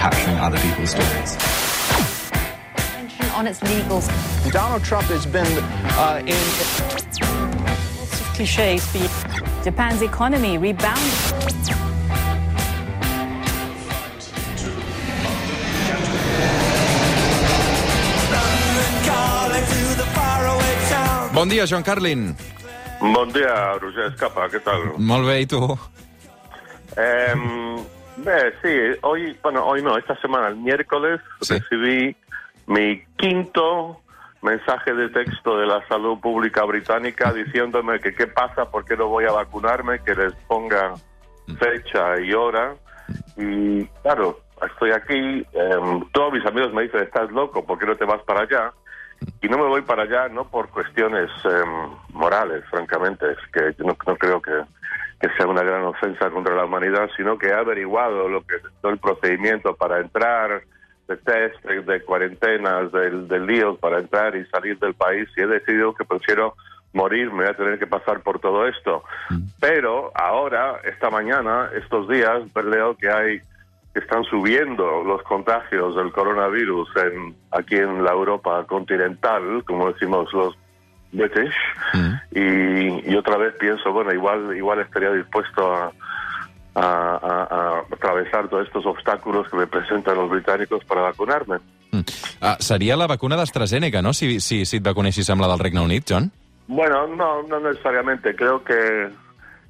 capturing other people's stories. on its legals. Donald Trump has been uh, in. Lots of cliches. but Japan's economy rebounded. Bon dia, Joan Carlin. Bon dia, Roger Escapa, ¿qué tal? Molt bé, i tu? Em, ve, sí, hoy, bueno, hoy no, esta semana, el miércoles, Sí. recibí mi quinto mensaje de texto de la salud pública británica diciéndome que qué pasa, por qué no voy a vacunarme, que les ponga fecha y hora. Y claro, estoy aquí, em, todos mis amigos me dicen, estás loco, ¿por qué no te vas para allá? Y no me voy para allá no por cuestiones em, morales, francamente, es que yo no, no creo que, que sea una gran ofensa contra la humanidad, sino que he averiguado lo que todo el procedimiento para entrar, de test, de, de cuarentenas, del, del lío para entrar y salir del país, y he decidido que prefiero morir, me voy a tener que pasar por todo esto. Pero ahora, esta mañana, estos días, leo que hay que están subiendo los contagios del coronavirus en, aquí en la Europa continental, como decimos los British, y, y otra vez pienso, bueno, igual igual estaría dispuesto a, a, a- a atravesar todos estos obstáculos que me presentan los británicos para vacunarme. Mm. Ah, seria la vacuna d'AstraZeneca, no?, si, si, si et vacunessis amb la del Regne Unit, John? Bueno, no, no necesariamente. Creo que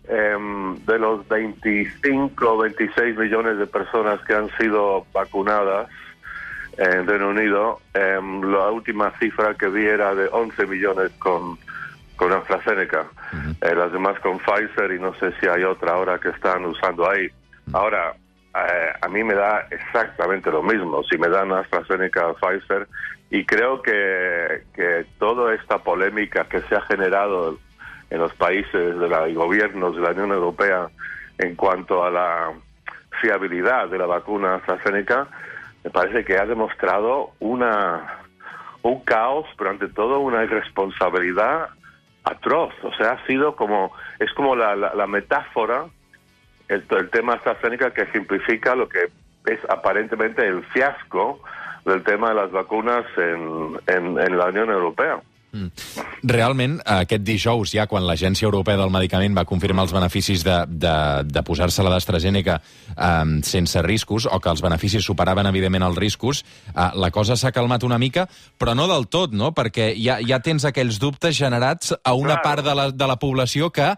em, de los 25 o 26 millones de personas que han sido vacunadas en Reino Unido, em, la última cifra que vi era de 11 millones con, con AstraZeneca. Eh, las demás con Pfizer y no sé si hay otra ahora que están usando ahí. Ahora, eh, a mí me da exactamente lo mismo si me dan AstraZeneca o Pfizer y creo que, que toda esta polémica que se ha generado en los países de la, y gobiernos de la Unión Europea en cuanto a la fiabilidad de la vacuna AstraZeneca me parece que ha demostrado una un caos, pero ante todo una irresponsabilidad atroz. O sea, ha sido como, es como la, la, la metáfora, el, el tema AstraZeneca que ejemplifica lo que es aparentemente el fiasco del tema de las vacunas en, en, en la Unión Europea. Realment, aquest dijous, ja quan l'Agència Europea del Medicament va confirmar els beneficis de, de, de posar-se la d'AstraZeneca eh, sense riscos, o que els beneficis superaven, evidentment, els riscos, eh, la cosa s'ha calmat una mica, però no del tot, no?, perquè ja, ja tens aquells dubtes generats a una Claro. part de la, de la població que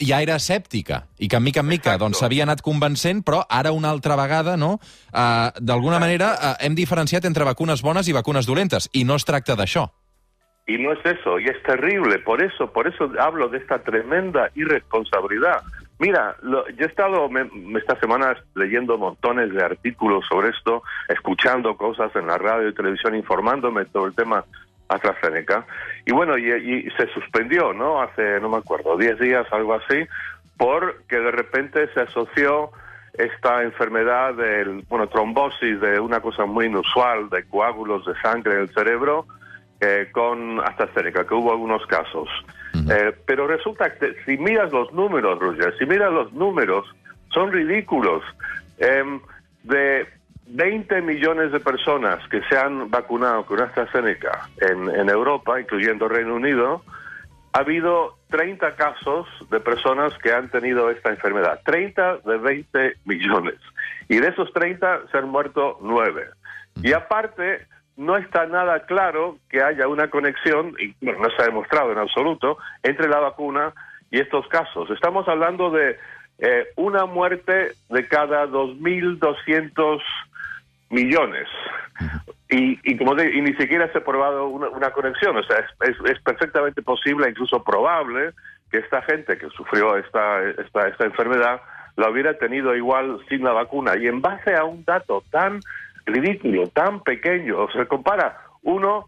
ja era escèptica i que, mica en mica, Exacto. doncs, s'havia anat convencent, però ara una altra vegada, no?, eh, d'alguna manera eh, hem diferenciat entre vacunes bones i vacunes dolentes, i no es tracta d'això. Y no es eso, y es terrible. Por eso, por eso hablo de esta tremenda irresponsabilidad. Mira, lo- yo he estado me- esta semana leyendo montones de artículos sobre esto, escuchando cosas en la radio y televisión, informándome sobre el tema AstraZeneca. Y bueno, y, y se suspendió, ¿no? Hace, no me acuerdo, 10 días, algo así, porque de repente se asoció esta enfermedad del, bueno, trombosis, de una cosa muy inusual, de coágulos de sangre en el cerebro, eh, con AstraZeneca, que hubo algunos casos. Eh, pero resulta que si miras los números, Roger, si miras los números, son ridículos. Em, de 20 millones de personas que se han vacunado con AstraZeneca en, en Europa, incluyendo Reino Unido, ha habido 30 casos de personas que han tenido esta enfermedad. 30 de 20 millones. Y de esos 30 se han muerto 9. Y aparte, no está nada claro que haya una conexión, y bueno, no se ha demostrado en absoluto, entre la vacuna y estos casos. Estamos hablando de eh, una muerte de cada 2.200 millones. Y, y como y ni siquiera se ha probado una, conexión. O sea, es, es- es perfectamente posible, incluso probable, que esta gente que sufrió esta, esta, esta enfermedad la hubiera tenido igual sin la vacuna. Y en base a un dato tan ridículo, tan pequeño, o sea, compara uno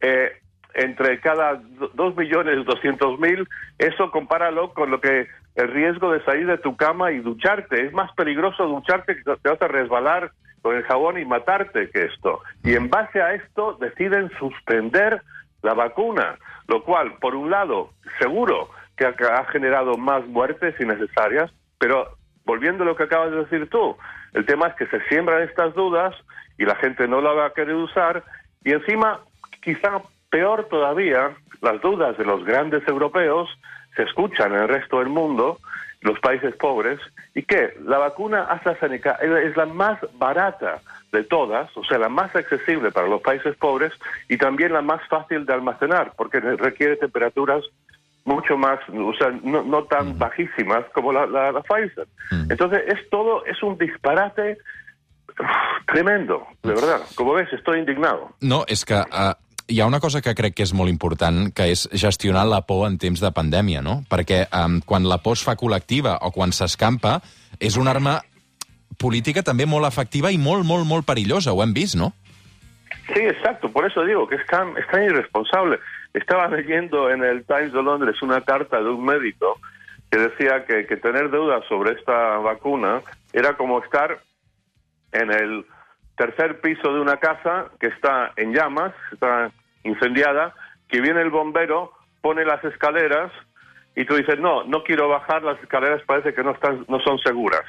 eh, entre cada do- dos millones doscientos mil, eso compáralo con lo que el riesgo de salir de tu cama y ducharte. Es más peligroso ducharte que te vas a resbalar con el jabón y matarte que esto. Y en base a esto deciden suspender la vacuna, lo cual, por un lado, seguro que ha generado más muertes innecesarias, pero volviendo a lo que acabas de decir tú, el tema es que se siembran estas dudas y la gente no la va a querer usar. Y encima, quizá peor todavía, las dudas de los grandes europeos se escuchan en el resto del mundo, los países pobres, y que la vacuna AstraZeneca es la más barata de todas, o sea, la más accesible para los países pobres y también la más fácil de almacenar, porque requiere temperaturas mucho más, o sea, no, no tan bajísimas como la, la, la Pfizer. Entonces, es todo, es un disparate uf, tremendo, de verdad. Como ves, estoy indignado. No, és que uh, hi ha una cosa que crec que és molt important, que és gestionar la por en temps de pandèmia, no? Perquè um, quan la por es fa col·lectiva o quan s'escampa, és una arma política també molt efectiva i molt, molt, molt perillosa. Ho hem vist, no? Sí, exacto, por eso digo que es tan, es tan irresponsable. Estaba leyendo en el Times de Londres una carta de un médico que decía que, que tener dudas sobre esta vacuna era como estar en el tercer piso de una casa que está en llamas, está incendiada, que viene el bombero, pone las escaleras y tú dices, no, no quiero bajar, las escaleras parece que no, están, no son seguras.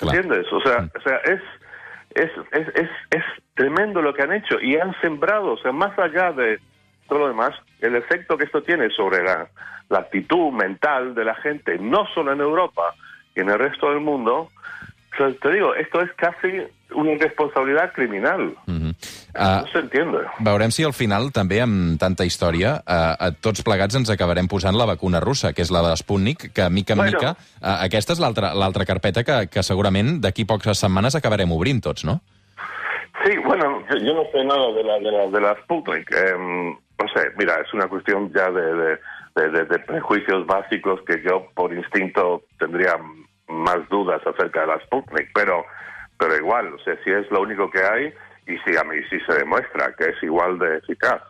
¿Entiendes? O sea, o sea es, es, es, es, es tremendo lo que han hecho y han sembrado, o sea, más allá de todo lo demás, el efecto que esto tiene sobre la, la actitud mental de la gente, no solo en Europa y en el resto del mundo, o sea, te digo, esto es casi una irresponsabilidad criminal. Uh, No se entiende. veurem si al final, també amb tanta història, uh, a tots plegats ens acabarem posant la vacuna russa, que és la de Sputnik, que mica en Bueno. mica... Uh, aquesta és l'altra carpeta que, que segurament d'aquí poques setmanes acabarem obrint tots, no? Sí, bueno, yo, no sé nada de la, de la, de la Sputnik. Em, no sé, mira, es una cuestión ya de, de, de- de- de prejuicios básicos que yo por instinto tendría más dudas acerca de la Sputnik, pero, pero igual, o sea, si es lo único que hay y si a mí sí se demuestra que es igual de eficaz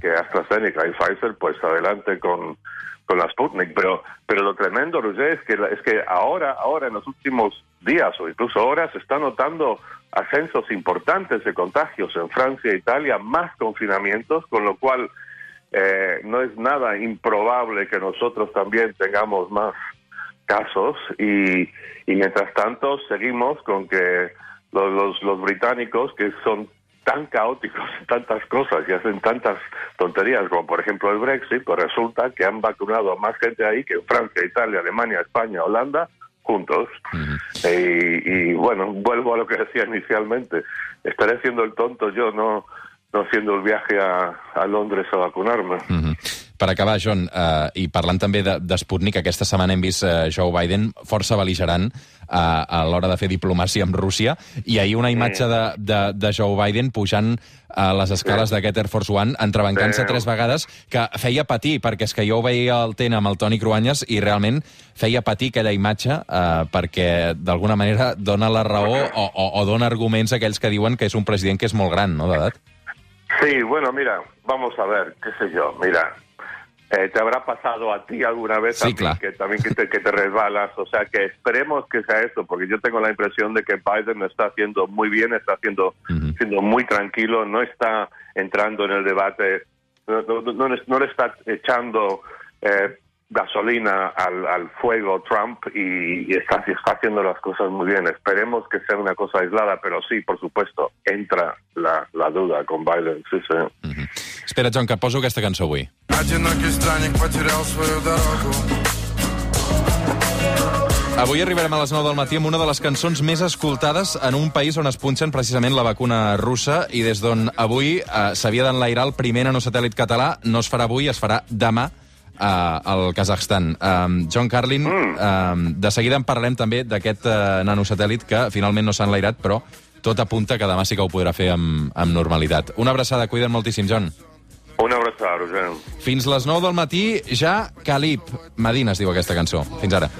que AstraZeneca y Pfizer, pues adelante con, con la Sputnik. Pero, pero lo tremendo, Roger, es que, es que ahora, ahora en los últimos días o incluso horas se están notando ascensos importantes de contagios en Francia e Italia, más confinamientos, con lo cual eh, no es nada improbable que nosotros también tengamos más casos. Y, y mientras tanto seguimos con que los, los, los británicos que son tan caóticos en tantas cosas y hacen tantas tonterías como por ejemplo el Brexit, pues resulta que han vacunado a más gente ahí que en Francia, Italia, Alemania, España, Holanda juntos. y, y, bueno, vuelvo a lo que decía inicialmente, estaré haciendo el tonto yo, no, no haciendo el viaje a, a Londres a vacunarme. Per acabar, John, uh, i parlant també de, de aquesta setmana hem vist uh, Joe Biden força beligerant uh, a l'hora de fer diplomàcia amb Rússia, i ahir una imatge de, de, de Joe Biden pujant a les escales d'aquest Air Force One, entrebancant-se Sí. tres vegades, que feia patir, perquè és que jo ho veia al TEN amb el Toni Cruanyes i realment feia patir aquella imatge uh, perquè d'alguna manera dona la raó o, o, o dona arguments a aquells que diuen que és un president que és molt gran, no, d'edat? Sí, bueno, mira, vamos a ver, qué sé yo, mira, eh, te habrá pasado a ti alguna vez Sí, también, claro. que también que te, que te resbalas, o sea que esperemos que sea eso, porque yo tengo la impresión de que Biden lo está haciendo muy bien, está haciendo, Ujú. siendo muy tranquilo, no está entrando en el debate, no, no- no le- no le está echando eh, gasolina al, al fuego Trump y, y está, está haciendo las cosas muy bien. Esperemos que sea una cosa aislada, pero sí, por supuesto, entra la, la duda con Biden, sí, sí. Mm. Espera, John, que poso aquesta cançó avui. Одинокий странник потерял свою дорогу Avui arribarem a les 9 del matí amb una de les cançons més escoltades en un país on es punxen precisament la vacuna russa i des d'on avui eh, s'havia d'enlairar el primer nanosatèl·lit català. No es farà avui, es farà demà eh, al Kazakhstan. Um, John Carlin, um, de seguida en parlem també d'aquest uh, nanosatèl·lit que finalment no s'ha enlairat, però tot apunta que demà sí que ho podrà fer amb, amb normalitat. Una abraçada, cuida't moltíssim, John. Fins les 9 del matí, ja Calip. Medina es diu aquesta cançó. Fins ara.